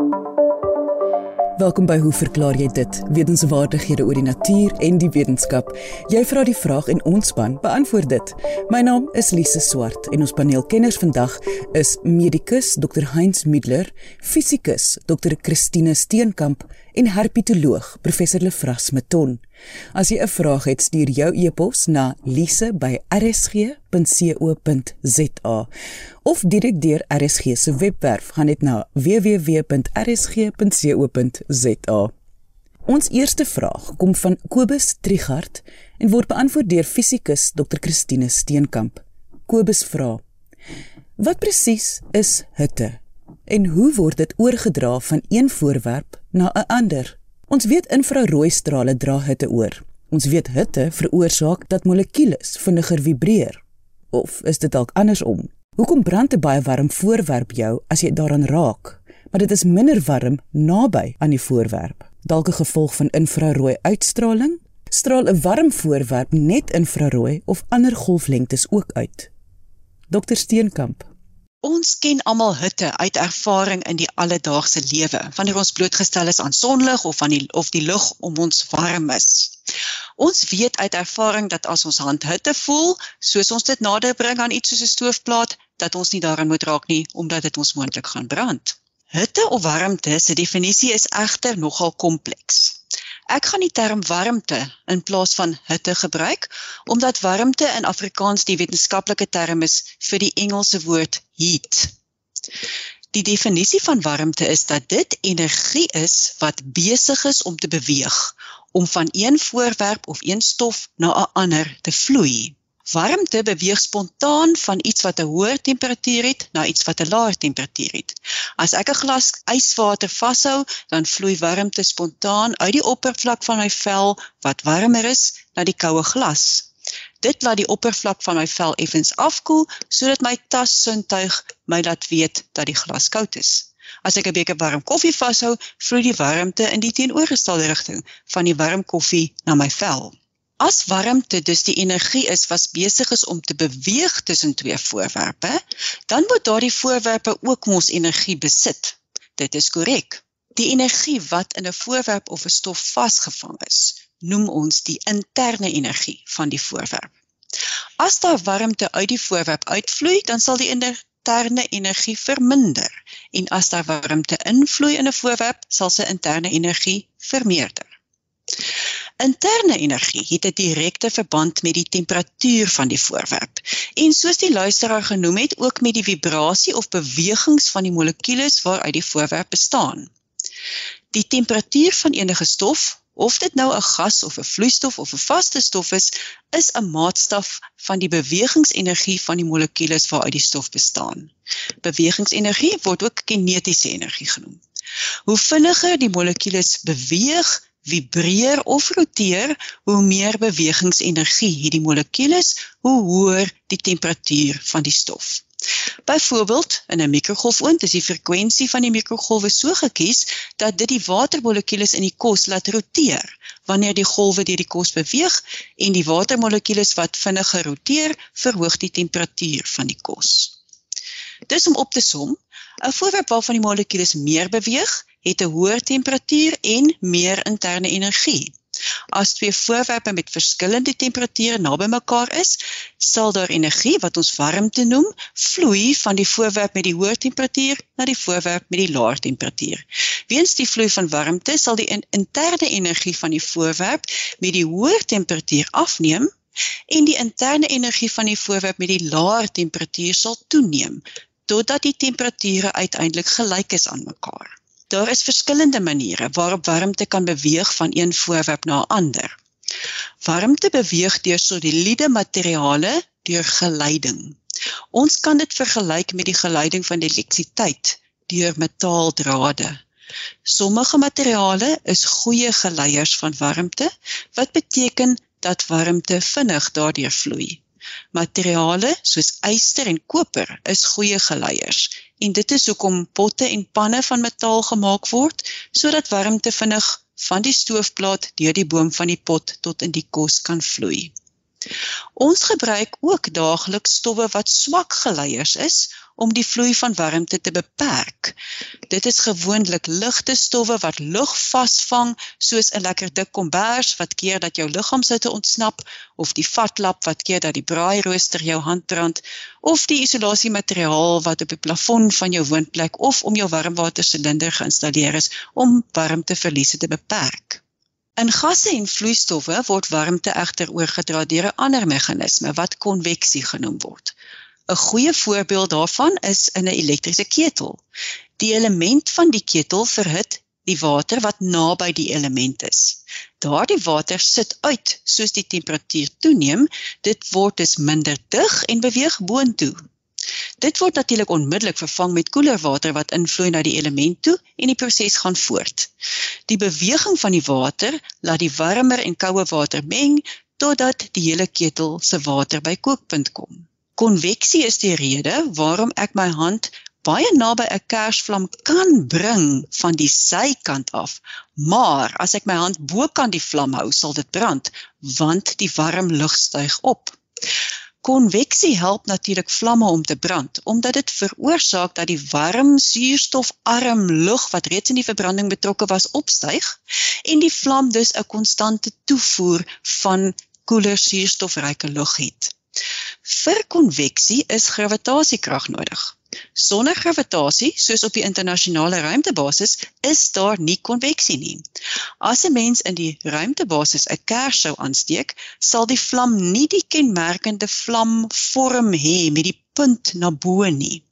Welkom by Hoe verklaar jy dit? Wetenskapwaardighede oor die natuur en die wetenskap. Jy vra die vraag en ons span beantwoord dit. My naam is Lise Swart en ons paneelkenners vandag is medikus Dr. Heinz Middler, fisikus Dr. Christine Steenkamp en herpetoloog Professor Lefras Meton. As jy 'n vraag het, stuur jou e-pos na lise@rsg.co.za of direk deur RSG se webwerf gaan net na www.rsg.co.za. Ons eerste vraag kom van Kobus Trigard en word beantwoord deur fisikus Dr. Christine Steenkamp. Kobus vra: Wat presies is hitte en hoe word dit oorgedra van een voorwerp na 'n ander? Ons weet infrarooi strale dra hitte oor. Ons weet hitte veroorsaak dat molekules vinniger vibreer. Of is dit dalk andersom? Hoekom brand 'n baie warm voorwerp jou as jy daaraan raak, maar dit is minder warm naby aan die voorwerp? Dalk 'n gevolg van infrarooi uitstraling? Straal 'n warm voorwerp net infrarooi of ander golflengtes ook uit? Dr Steenkamp Ons ken almal hitte uit ervaring in die alledaagse lewe, wanneer ons blootgestel is aan sonlig of aan die of die lug om ons warm is. Ons weet uit ervaring dat as ons hand hitte voel, soos ons dit nader bring aan iets soos 'n stoofplaat, dat ons nie daaraan moet raak nie omdat dit ons moontlik gaan brand. Hitte of warmte se definisie is egter nogal kompleks. Ek gaan die term warmte in plaas van hitte gebruik omdat warmte in Afrikaans die wetenskaplike term is vir die Engelse woord heat. Die definisie van warmte is dat dit energie is wat besig is om te beweeg, om van een voorwerp of een stof na 'n ander te vloei. Warmte beweeg spontaan van iets wat 'n hoër temperatuur het na iets wat 'n laer temperatuur het. As ek 'n glas yswater vashou, dan vloei warmte spontaan uit die oppervlak van my vel wat warmer is na die koue glas. Dit laat die oppervlak van my vel effens afkoel sodat my tassintuig my laat weet dat die glas koud is. As ek 'n beker warm koffie vashou, vloei die warmte in die teenoorgestelde rigting van die warm koffie na my vel. As warmte dus die energie is wat besig is om te beweeg tussen twee voorwerpe, dan moet daardie voorwerpe ook mos energie besit. Dit is korrek. Die energie wat in 'n voorwerp of 'n stof vasgevang is, noem ons die interne energie van die voorwerp. As daar warmte uit die voorwerp uitvloei, dan sal die interne energie verminder en as daar warmte invloei in 'n voorwerp, sal sy interne energie vermeerder. Interne energie het 'n direkte verband met die temperatuur van die voorwerp en soos die luisteraar genoem het, ook met die vibrasie of bewegings van die molekules waaruit die voorwerp bestaan. Die temperatuur van enige stof, of dit nou 'n gas of 'n vloeistof of 'n vaste stof is, is 'n maatstaf van die bewegingsenergie van die molekules waaruit die stof bestaan. Bewegingsenergie word ook kinetiese energie genoem. Hoe vinniger die molekules beweeg, vibreer of roteer, hoe meer bewegingsenergie het die molekules, hoe hoër die temperatuur van die stof. Byvoorbeeld, in 'n mikrogolfoond is die frekwensie van die mikrogolwe so gekies dat dit die watermolekules in die kos laat roteer wanneer die golwe deur die kos beweeg en die watermolekules wat vinniger roteer, verhoog die temperatuur van die kos. Dis om op te som, 'n voorwerp waarvan die molekules meer beweeg, het 'n hoër temperatuur en meer interne energie. As twee voorwerpe met verskillende temperature naby mekaar is, sal daar energie wat ons warmte noem, vloei van die voorwerp met die hoër temperatuur na die voorwerp met die laer temperatuur. Weens die vloei van warmte sal die interne energie van die voorwerp met die hoër temperatuur afneem en die interne energie van die voorwerp met die laer temperatuur sal toeneem totdat die temperature uiteindelik gelyk is aan mekaar. Daar is verskillende maniere waarop warmte kan beweeg van een voorwerp na 'n ander. Warmte beweeg deur soliede materiale deur geleiding. Ons kan dit vergelyk met die geleiding van elektrisiteit deur metaaldrade. Sommige materiale is goeie geleiers van warmte, wat beteken dat warmte vinnig daardeur vloei. Materiale soos yster en koper is goeie geleiers en dit is hoekom potte en panne van metaal gemaak word sodat warmte vinnig van die stoofplaat deur die boom van die pot tot in die kos kan vloei. Ons gebruik ook daagliks stowwe wat swak geleiers is om die vloei van warmte te beperk. Dit is gewoonlik ligte stowwe wat lug vasvang, soos 'n lekker dik kombers wat keer dat jou liggaamshitte ontsnap, of die vatlap wat keer dat die braairooster jou hand brand, of die isolasiemateriaal wat op die plafon van jou woonplek of om jou warmwatersilinder geïnstalleer is om warmteverliese te beperk. In gasse en vloeistowwe word warmte egter oorgedra deur 'n ander meganisme wat konveksie genoem word. 'n Goeie voorbeeld daarvan is in 'n elektriese ketel. Die element van die ketel verhit die water wat naby die element is. Daardie water sit uit soos die temperatuur toeneem, dit word dus minder dig en beweeg boontoe. Dit word natuurlik onmiddellik vervang met koeler water wat invloei na die element toe en die proses gaan voort. Die beweging van die water laat die warmer en koue water meng totdat die hele ketel se water by kookpunt kom. Konveksie is die rede waarom ek my hand baie naby 'n kersvlam kan bring van die sykant af. Maar as ek my hand bokant die vlam hou, sal dit brand want die warm lug styg op. Konveksie help natuurlik vlamme om te brand omdat dit veroorsaak dat die warm suurstofarm lug wat reeds in die verbranding betrokke was opstyg en die vlam dus 'n konstante toevoer van koeler suurstofryke lug het. Vir konveksie is gravitasie-krag nodig. Sonder gravitasie, soos op die internasionale ruimtebasis, is daar nie konveksie nie. As 'n mens in die ruimtebasis 'n kers sou aansteek, sal die vlam nie die kenmerkende vlamvorm hê met die punt na bo nie.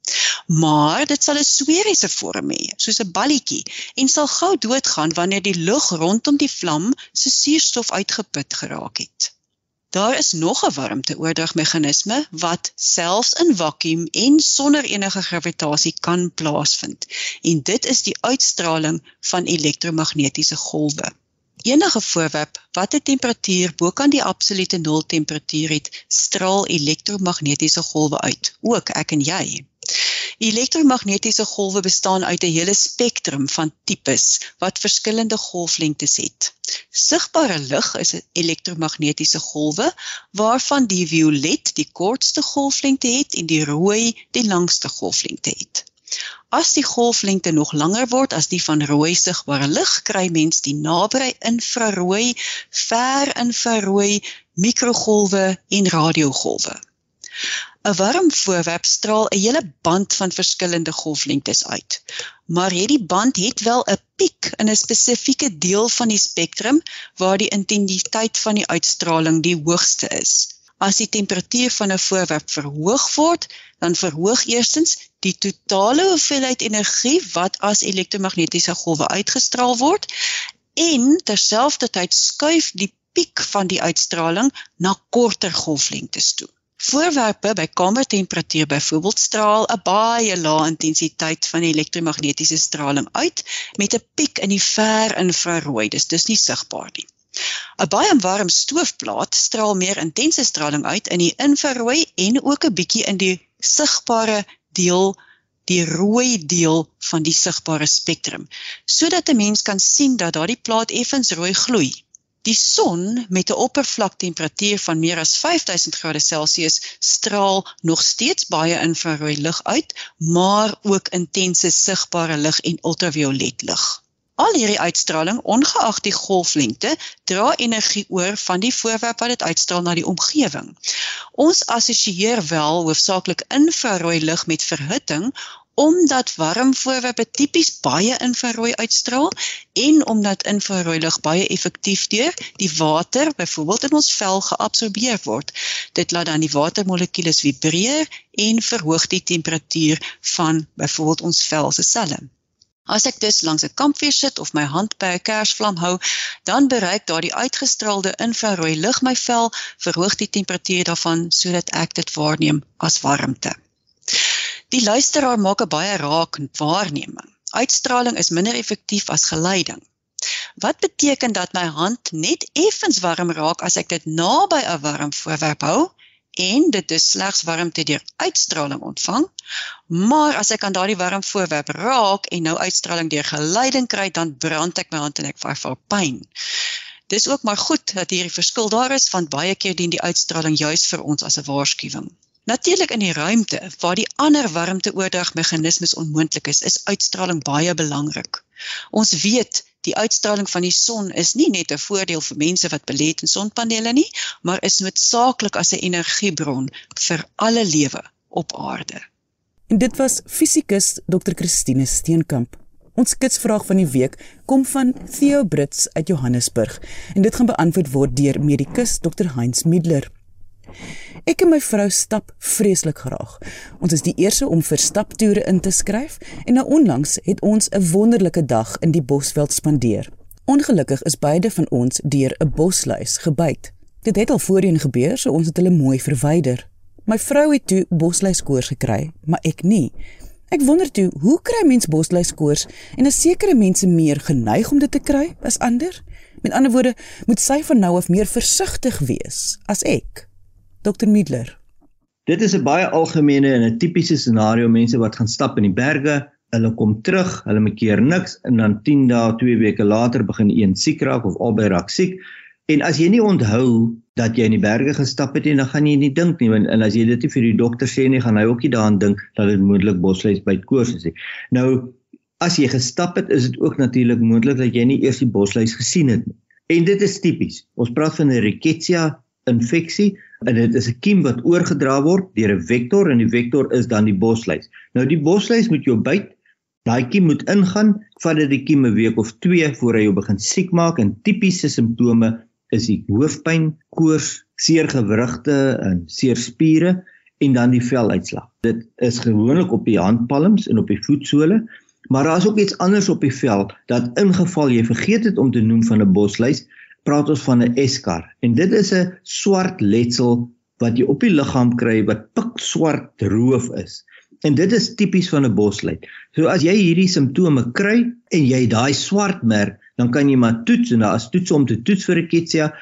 Maar dit sal 'n sferiese vorm hê, soos 'n balletjie, en sal gou doodgaan wanneer die lug rondom die vlam se suurstof uitgeput geraak het. Daar is nog 'n warmteoordragmeganisme wat selfs in vakuum en sonder enige gravitasie kan plaasvind. En dit is die uitstraling van elektromagnetiese golwe. Enige voorwerp wat 'n temperatuur bo kan die absolute nul temperatuur het, straal elektromagnetiese golwe uit, ook ek en jy. Elektromagnetiese golwe bestaan uit 'n hele spektrum van tipes wat verskillende golflengtes het. Sigbare lig is 'n elektromagnetiese golwe waarvan die violet die kortste golflengte het en die rooi die langste golflengte het. As die golflengte nog langer word as die van rooi sigbare lig, kry mens die naby infrarooi, ver infrarooi, mikrogolwe en radiogolwe. 'n Warm voorwerp straal 'n hele band van verskillende golflengtes uit. Maar hierdie band het wel 'n piek in 'n spesifieke deel van die spektrum waar die intensiteit van die uitstraling die hoogste is. As die temperatuur van 'n voorwerp verhoog word, dan verhoog eerstens die totale hoeveelheid energie wat as elektromagnetiese golwe uitgestraal word en terselfdertyd skuif die piek van die uitstraling na korter golflengtes toe. Voorwerpe by kamertemperatuur byvoorbeeld straal 'n baie lae intensiteit van elektromagnetiese straling uit met 'n piek in die ver infrarooi. Dis dus nie sigbaar nie. 'n Baie warm stoofplaat straal meer intense straling uit in die infrarooi en ook 'n bietjie in die sigbare deel die rooi deel van die sigbare spektrum sodat 'n mens kan sien dat daardie plaat effens rooi gloei. Die son met 'n oppervlaktemperatuur van meer as 5000 grade Celsius straal nog steeds baie infrarooi lig uit, maar ook intense sigbare lig en ultraviolet lig. Al hierdie uitstraling, ongeag die golflengte, dra energie oor van die voorwerp wat dit uitstraal na die omgewing. Ons assosieer wel hoofsaaklik infrarooi lig met verhitting omdat warm voorwerpe tipies baie infrarooi uitstraal en omdat infrarooi lig baie effektief deur die water byvoorbeeld in ons vel geabsorbeer word. Dit laat dan die watermolekules vibreer en verhoog die temperatuur van byvoorbeeld ons vel se selle. As ek dus langs 'n kampvuur sit of my hand by 'n kersvlam hou, dan bereik daardie uitgestraalde infrarooi lig my vel, verhoog die temperatuur daarvan sodat ek dit waarneem as warmte. Die luisteraar maak 'n baie raak waarneming. Uitstraling is minder effektief as geleiding. Wat beteken dat my hand net effens warm raak as ek dit naby 'n warm voorwerp hou en dit dus slegs warmte deur uitstraling ontvang, maar as ek aan daardie warm voorwerp raak en nou uitstraling deur geleiding kry, dan brand ek my hand en ek ervaar pyn. Dis ook maar goed dat hierdie verskil daar is want baie keer dien die uitstraling juis vir ons as 'n waarskuwing. Natuurlik in die ruimte waar die ander warmteoordragmeganismes onmoontlik is, is uitstraling baie belangrik. Ons weet die uitstraling van die son is nie net 'n voordeel vir mense wat belê in sonpanele nie, maar is noodsaaklik as 'n energiebron vir alle lewe op aarde. En dit was fisikus Dr. Christine Steenkamp. Ons kitsvraag van die week kom van Theo Brits uit Johannesburg en dit gaan beantwoord word deur medikus Dr. Heinz Middler. Ek en my vrou stap vreeslik graag. Ons is die eerste om vir staptoere in te skryf en nou onlangs het ons 'n wonderlike dag in die Bosveld spandeer. Ongelukkig is beide van ons deur 'n bosluis gebyt. Dit het al voorheen gebeur, so ons het hulle mooi verwyder. My vrou het toe bosluiskoors gekry, maar ek nie. Ek wonder toe, hoe kry mens bosluiskoors en is sekere mense meer geneig om dit te kry as ander? Met ander woorde, moet sy van nou af meer versigtig wees as ek. Dr Middler. Dit is 'n baie algemene en 'n tipiese scenario mense wat gaan stap in die berge, hulle kom terug, hulle maak keer niks en dan 10 dae, 2 weke later begin een siek raak of albei raak siek. En as jy nie onthou dat jy in die berge gestap het nie, dan gaan jy nie dink nie en as jy dit nie vir die dokter sê nie, gaan hy ook nie daaraan dink dat dit moontlik bosluis by koors is nie. Nou as jy gestap het, is dit ook natuurlik moontlik dat jy nie eers die bosluis gesien het nie. En dit is tipies. Ons praat van 'n rickettsia infeksie en dit is 'n kiem wat oorgedra word deur 'n vektor en die vektor is dan die bosluis. Nou die bosluis moet jou byt. Daai kiem moet ingaan, vat dit die kiem 'n week of 2 voor hy jou begin siek maak en tipiese simptome is die hoofpyn, koors, seer gewrigte en seer spiere en dan die veluitslag. Dit is gewoonlik op die handpalms en op die voetsole, maar daar is ook iets anders op die vel dat ingeval jy vergeet het om te noem van 'n bosluis, praat ons van 'n eskar. En dit is 'n swart letsel wat jy op die liggaam kry wat pikswart roof is. En dit is tipies van 'n bosluit. So as jy hierdie simptome kry en jy daai swart merk, dan kan jy maar toets en daar is toets om te toets vir rickettsia,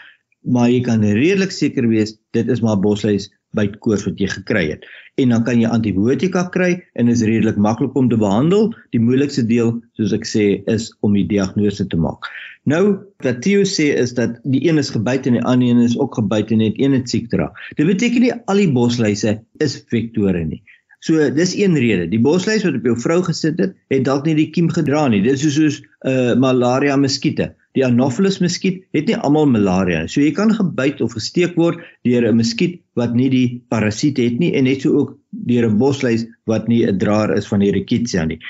maar jy kan redelik seker wees dit is maar bosluis byt koors wat jy gekry het. En dan kan jy antibiotika kry en is redelik maklik om te behandel. Die moeilikste deel, soos ek sê, is om die diagnose te maak. Nou, wat Theo sê is dat die een is gebyt en die ander een is ook gebyt en net een het siek dra. Dit beteken nie al die bosluise is vektore nie. So dis een rede. Die bosluis wat op jou vrou gesit het, het dalk nie die kiem gedra nie. Dis soos soos 'n uh, malaria muskiete. Die Anopheles muskiet het nie almal malaria nie. So jy kan gebyt of gesteek word deur 'n muskiet wat nie die parasiet het nie en net so ook deur 'n bosluis wat nie 'n draer is van die rickettsia nie.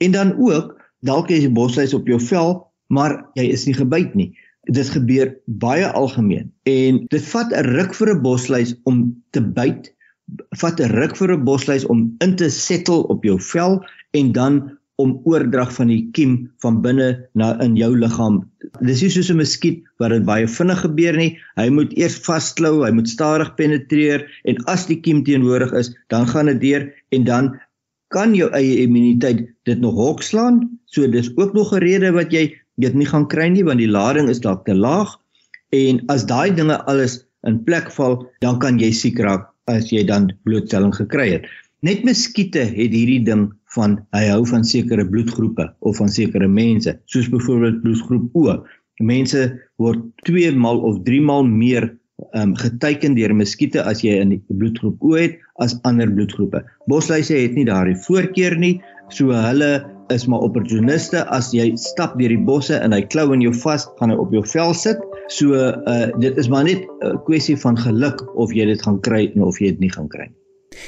En dan ook dalk is die bosluis op jou vel, maar jy is nie gebyt nie. Dit gebeur baie algemeen en dit vat 'n ruk vir 'n bosluis om te byt vat 'n ruk vir 'n bosluis om in te settle op jou vel en dan om oordrag van die kiem van binne na in jou liggaam. Dis nie soos 'n muskiet wat dit baie vinnig gebeur nie. Hy moet eers vasklou, hy moet stadig penetreer en as die kiem teenwoordig is, dan gaan dit deur en dan kan jou eie immuniteit dit nog hokslaan. So dis ook nog 'n rede wat jy dit nie gaan kry nie want die lading is dalk te laag en as daai dinge alles in plek val, dan kan jy siek raak as jy dan blootstelling gekry het. Net muskiete het hierdie ding van hy hou van sekere bloedgroepe of van sekere mense, soos byvoorbeeld bloedgroep O. Mense word 2 maal of 3 maal meer um, geteken deur muskiete as jy in die bloedgroep O het as ander bloedgroepe. Bosluise het nie daardie voorkeur nie, so hulle is maar opportuniste as jy stap deur die bosse en hy klou in jou vas, gaan hy op jou vel sit. So uh dit is maar net 'n kwessie van geluk of jy dit gaan kry of jy dit nie gaan kry nie.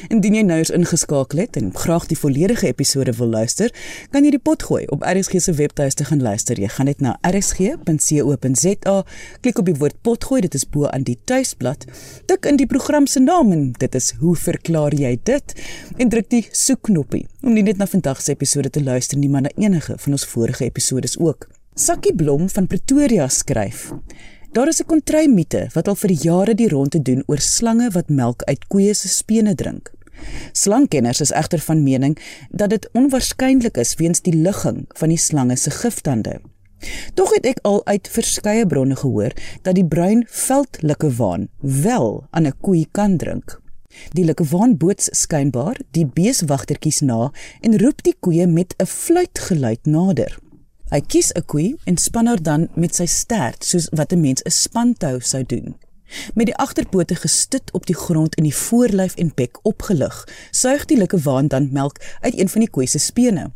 Indien jy nou eens ingeskakel het en graag die volledige episode wil luister, kan jy die pot gooi op RSG se webtuiste gaan luister. Jy gaan net na rsg.co.za, klik op die woord pot gooi, dit is bo aan die tuisblad. Tik in die program se naam en dit is hoe verklaar jy dit? En druk die soekknoppie om nie net na vandag se episode te luister nie, maar na enige van ons vorige episodes ook. Sakkie Blom van Pretoria skryf: Daar is 'n kontry-mite wat al vir jare die ronde doen oor slange wat melk uit koeie se spene drink. Slangkenners is egter van mening dat dit onwaarskynlik is weens die ligging van die slange se giftande. Tog het ek al uit verskeie bronne gehoor dat die bruin veldlikkewaan wel aan 'n koei kan drink. Die likkewaan boots skynbaar die beeswagtertjies na en roep die koeie met 'n fluitgeluid nader. Hy kies 'n koei en span haar dan met sy stert soos wat 'n mens 'n spantou sou doen. Met die agterpote gestut op die grond en die voorlyf en bek opgelig, suig die lukkewaan dan melk uit een van die koei se spene.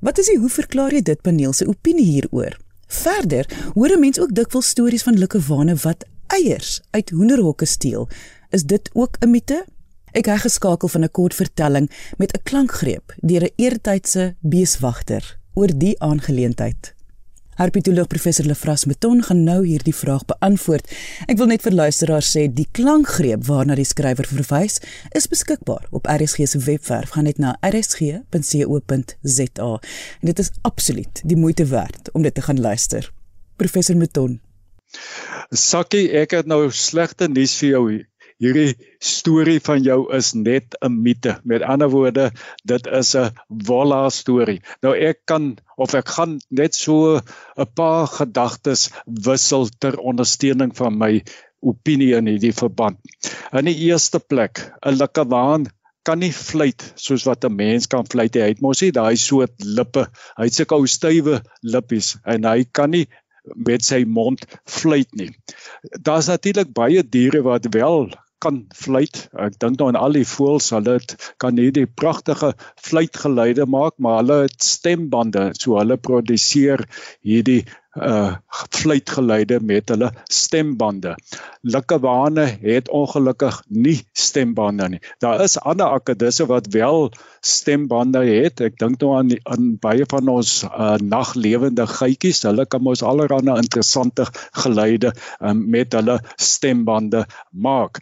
Wat is die hoe verklaar jy dit paneel se opinie hieroor? Verder hoor 'n mens ook dikwels stories van lukkewane wat eiers uit hoenderhokke steel. Is dit ook 'n mite? Ek het geskakel van 'n kort vertelling met 'n klankgreep deur 'n eertydse beeswagter oor die aangeleentheid. Herpetoloog professor Lefras Meton gaan nou hierdie vraag beantwoord. Ek wil net vir luisteraars sê die klankgreep waarna die skrywer verwys is beskikbaar op RSG se webwerf. Gaan net na rsg.co.za. En dit is absoluut die moeite werd om dit te gaan luister. Professor Meton. Sakkie, ek het nou slegte nuus vir jou hierdie storie van jou is net 'n mite. Met ander woorde, dit is 'n volla storie. Nou ek kan of ek gaan net so 'n paar gedagtes wissel ter ondersteuning van my opinie in hierdie verband. In die eerste plek, 'n likkewaan kan nie fluit soos wat 'n mens kan fluit hy het mos nie daai soort lippe hy het sulke ou stywe lippies en hy kan nie met sy mond fluit nie daar's natuurlik baie diere wat wel kan fluit. Ek dink nou aan al die voëls, hulle het kan hierdie pragtige fluitgeluide maak, maar hulle het stembande, so hulle produseer hierdie uh fluitgeluide met hulle stembande. Likkewane het ongelukkig nie stembande nie. Daar is ander akkedisse wat wel stembande het. Ek dink nou aan aan baie van ons uh naglewende geitjies. Hulle kan mos allerlei interessante geluide um, met hulle stembande maak.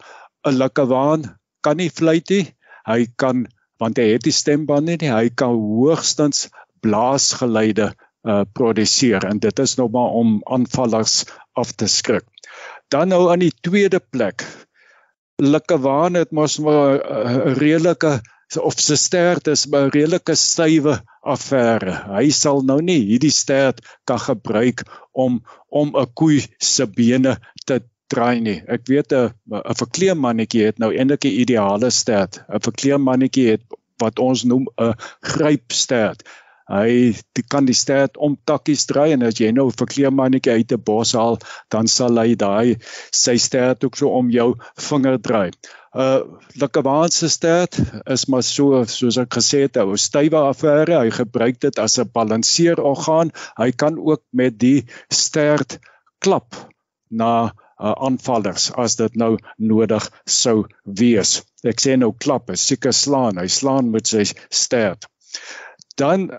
'n Lukkewaan kan nie fluit nie. Hy kan want hy het die stembande nie. Hy kan hoogstens blaasgeluide uh produseer en dit is nog maar om aanvallers af te skrik. Dan nou aan die tweede plek. Lukkewaan het mos 'n redelike of sy stert is 'n redelike stywe affære. Hy sal nou nie hierdie stert kan gebruik om om 'n koei se bene te draai nie. Ek weet 'n 'n verkleemannetjie het nou eintlik 'n ideale stert. 'n Verkleemannetjie het wat ons noem 'n grypstert. Hy die kan die stert om takkies draai en as jy nou 'n verkleemannetjie uit 'n bos haal, dan sal hy daai sy stert ook so om jou vinger draai. 'n uh, Likkewaanse stert is maar so soos ek gesê het, 'n stywe affære. Hy gebruik dit as 'n balanseerorgaan. Hy kan ook met die stert klap na uh, aanvallers as dit nou nodig sou wees. Ek sê nou klap, seker slaan, hy slaan met sy stert. Dan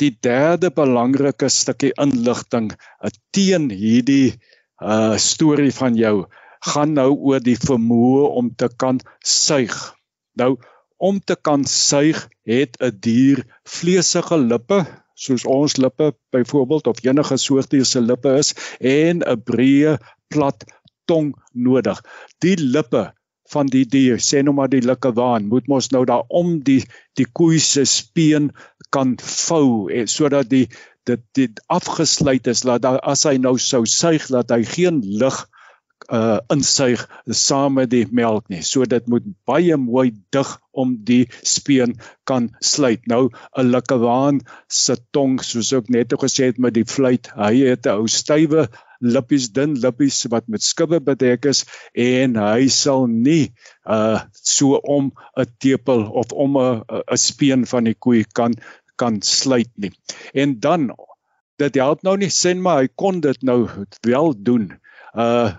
die derde belangrike stukkie inligting uh, teen hierdie uh storie van jou gaan nou oor die vermoë om te kan suig. Nou om te kan suig het 'n dier vleesige lippe soos ons lippe byvoorbeeld of enige soorte se lippe is en 'n breë plat tong nodig. Die lippe van die dier, sê nou maar die likkewaan, moet mos nou daar om die die koei se speen kan vou en sodat die dit dit afgesluit is dat as hy nou sou suig dat hy geen lug uh insuig saam met die melk nie. So dit moet baie mooi dig om die speen kan sluit. Nou 'n likkewaan se tong soos ek net gesê het met die fluit, hy het 'n ou stywe lippies dun lippies wat met skubbe bedek is en hy sal nie uh so om 'n tepel of om 'n 'n speen van die koei kan kan sluit nie. En dan dit help nou nie sê maar hy kon dit nou wel doen. Uh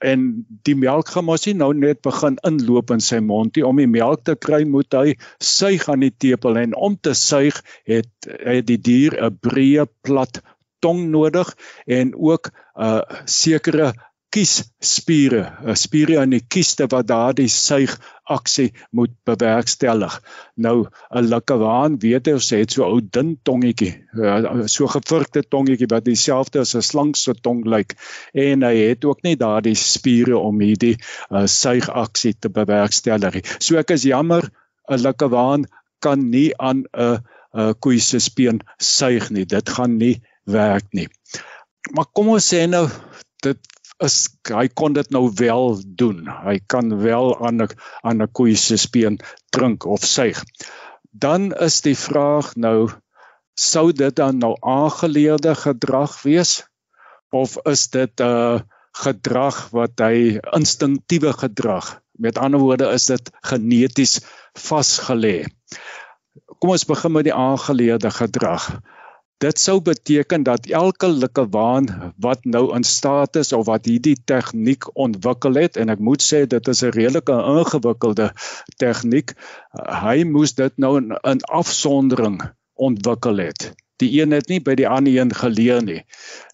en die melk gaan mos nie nou net begin inloop in sy mond nie om die melk te kry moet hy suig aan die tepel en om te suig het, het die dier 'n breë plat tong nodig en ook uh sekere kiesspiere, uh, spiere aan die kieste wat daardie suig aksie moet bewerkstellig. Nou 'n likkewaan weet ons het so 'n ou dun tongetjie, uh, so gevurkte tongetjie wat dieselfde as 'n slang se tong lyk en hy het ook nie daardie spiere om hierdie uh, suig aksie te bewerkstellig. So ek is jammer 'n likkewaan kan nie aan 'n uh, koei se speen suig nie. Dit gaan nie werk nie. Maar kom ons sê nou dit is hy kon dit nou wel doen. Hy kan wel aan 'n aan 'n koei se speen drink of suig. Dan is die vraag nou sou dit dan nou aangeleerde gedrag wees of is dit 'n uh, gedrag wat hy instinktiewe gedrag. Met ander woorde is dit geneties vasgelê. Kom ons begin met die aangeleerde gedrag. Dit sou beteken dat elke likkewaan wat nou in staat is of wat hierdie tegniek ontwikkel het en ek moet sê dit is 'n redelike ingewikkelde tegniek, hy moes dit nou in, in afsondering ontwikkel het die een het nie by die ander een geleer nie.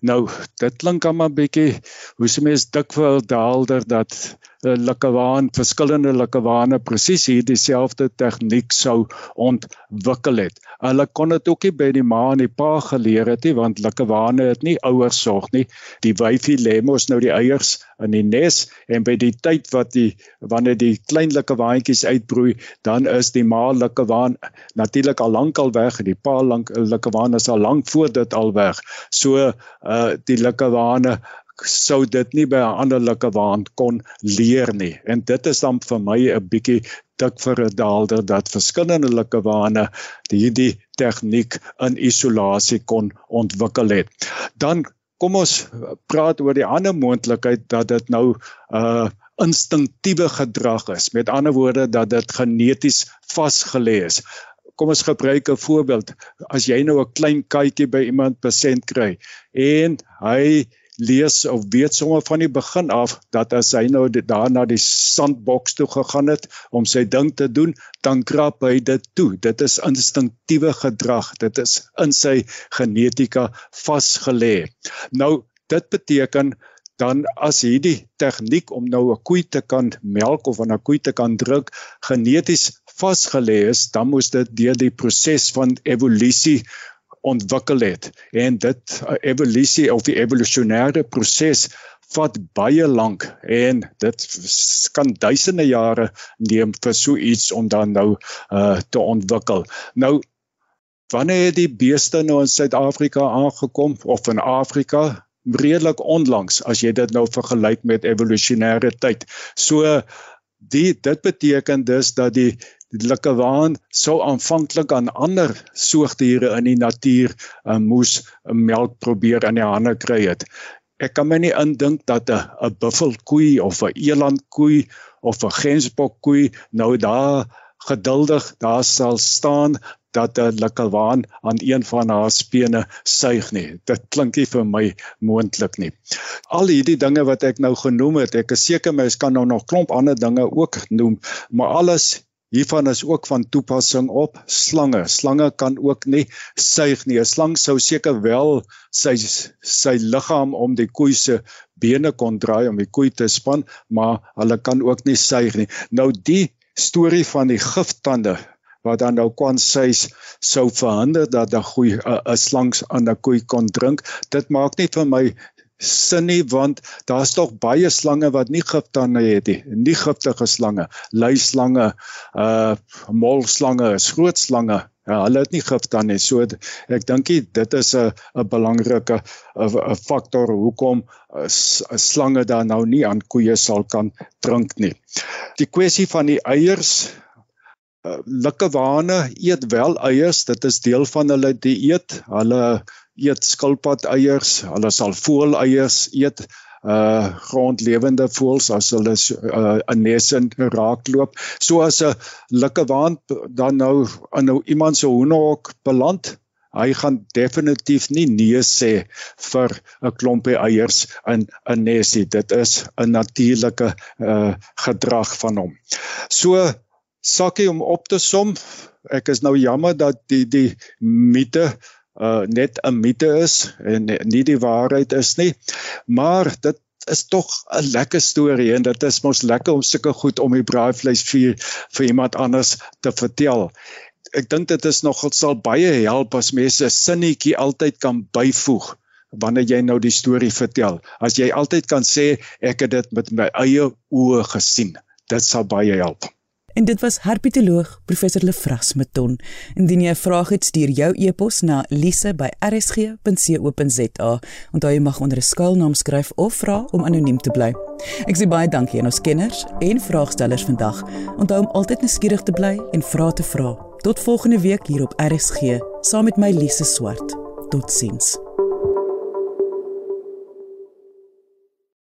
Nou, dit klink aan 'n bietjie hoe se mens dikwels daalder dat 'n likkewaan, verskillende likkewane presies hier dieselfde tegniek sou ontwikkel het. Hulle kon dit ook nie by die ma en die pa geleer het nie want likkewane het nie ouers sorg nie. Die wyfie lê mos nou die eiers in die nes en by die tyd wat die wanneer die klein likkewaantjies uitbroei, dan is die ma likkewaan natuurlik al lank al weg en die pa lank likkewane is al lank voor dit al weg. So uh die likkewane sou dit nie by 'n ander likkewaan kon leer nie. En dit is dan vir my 'n bietjie dik vir 'n daalder dat verskillende likkewane hierdie tegniek in isolasie kon ontwikkel het. Dan kom ons praat oor die ander moontlikheid dat dit nou uh instinktiewe gedrag is. Met ander woorde dat dit geneties vasgelê is kom ons gebruik 'n voorbeeld. As jy nou 'n klein katjie by iemand besend kry en hy lees of weet sommer van die begin af dat as hy nou daar na die sandboks toe gegaan het om sy ding te doen, dan krap hy dit toe. Dit is instinktiewe gedrag. Dit is in sy genetika vasgelê. Nou dit beteken dan as hierdie tegniek om nou 'n koei te kan melk of 'n koei te kan druk geneties vasgelê is, dan moes dit deur die proses van evolusie ontwikkel het. En dit uh, evolusie of die evolusionêre proses vat baie lank en dit kan duisende jare neem vir so iets om dan nou uh te ontwikkel. Nou wanneer het die beeste nou in Suid-Afrika aangekom of in Afrika redelik onlangs as jy dit nou vergelyk met evolusionêre tyd. So die dit beteken dus dat die die likkewaan sou aanvanklik aan ander soogdiere in die natuur uh, moes uh, melk probeer in die hande kry het. Ek kan my nie indink dat 'n 'n buffelkoei of 'n elandkoei of 'n gensbokkoei nou daar geduldig daar sal staan dat 'n likkewaan aan een van haar spene suig nie. Dit klink nie vir my moontlik nie. Al hierdie dinge wat ek nou genoem het, ek is seker mens kan nou nog klomp ander dinge ook noem, maar alles Hiervan is ook van toepassing op slange. Slange kan ook nie suig nie. 'n Slang sou seker wel sy sy liggaam om die koei se bene kon draai om die koei te span, maar hulle kan ook nie suig nie. Nou die storie van die giftande wat dan nou kon sê sou verhinder dat 'n goeie 'n slang aan 'n koei kon drink. Dit maak nie vir my sin nie want daar's tog baie slange wat nie giftande het nie. Nie giftige slange, luislange, uh molslange, groot slange. Ja, hulle het nie giftande nie. So ek dink dit is 'n 'n belangrike 'n faktor hoekom uh, slange dan nou nie aan koeie sal kan drink nie. Die kwessie van die eiers uh, Likkewane eet wel eiers, dit is deel van hulle dieet. Hulle eet skilpad eiers, hulle sal voël eiers eet uh grondlewende voëls as hulle uh, 'n nes in raakloop. So as 'n likkewaan dan nou aan nou iemand se hoenderhok beland, hy gaan definitief nie nee sê vir 'n klompie eiers in 'n nesie. Dit is 'n natuurlike uh gedrag van hom. So sakkie om op te som, ek is nou jammer dat die die mite uh net 'n mite is en nie die waarheid is nie. Maar dit is tog 'n lekker storie en dit is mos lekker om sulke goed om die braaivleis vir vir iemand anders te vertel. Ek dink dit is nogal sal baie help as mense 'n sinnetjie altyd kan byvoeg wanneer jy nou die storie vertel. As jy altyd kan sê ek het dit met my eie oë gesien. Dit sal baie help. En dit was herpetoloog professor Lefras Meton. Indien jy 'n vraag het, stuur jou e-pos na lise@rsg.co.za. Onthou jy mag onder 'n skuilnaam skryf of vra om anoniem te bly. Ek sê baie dankie aan ons kenners en vraagstellers vandag. Onthou om altyd nuuskierig te bly en vra te vra. Tot volgende week hier op RSG saam met my Lise Swart. Totsiens.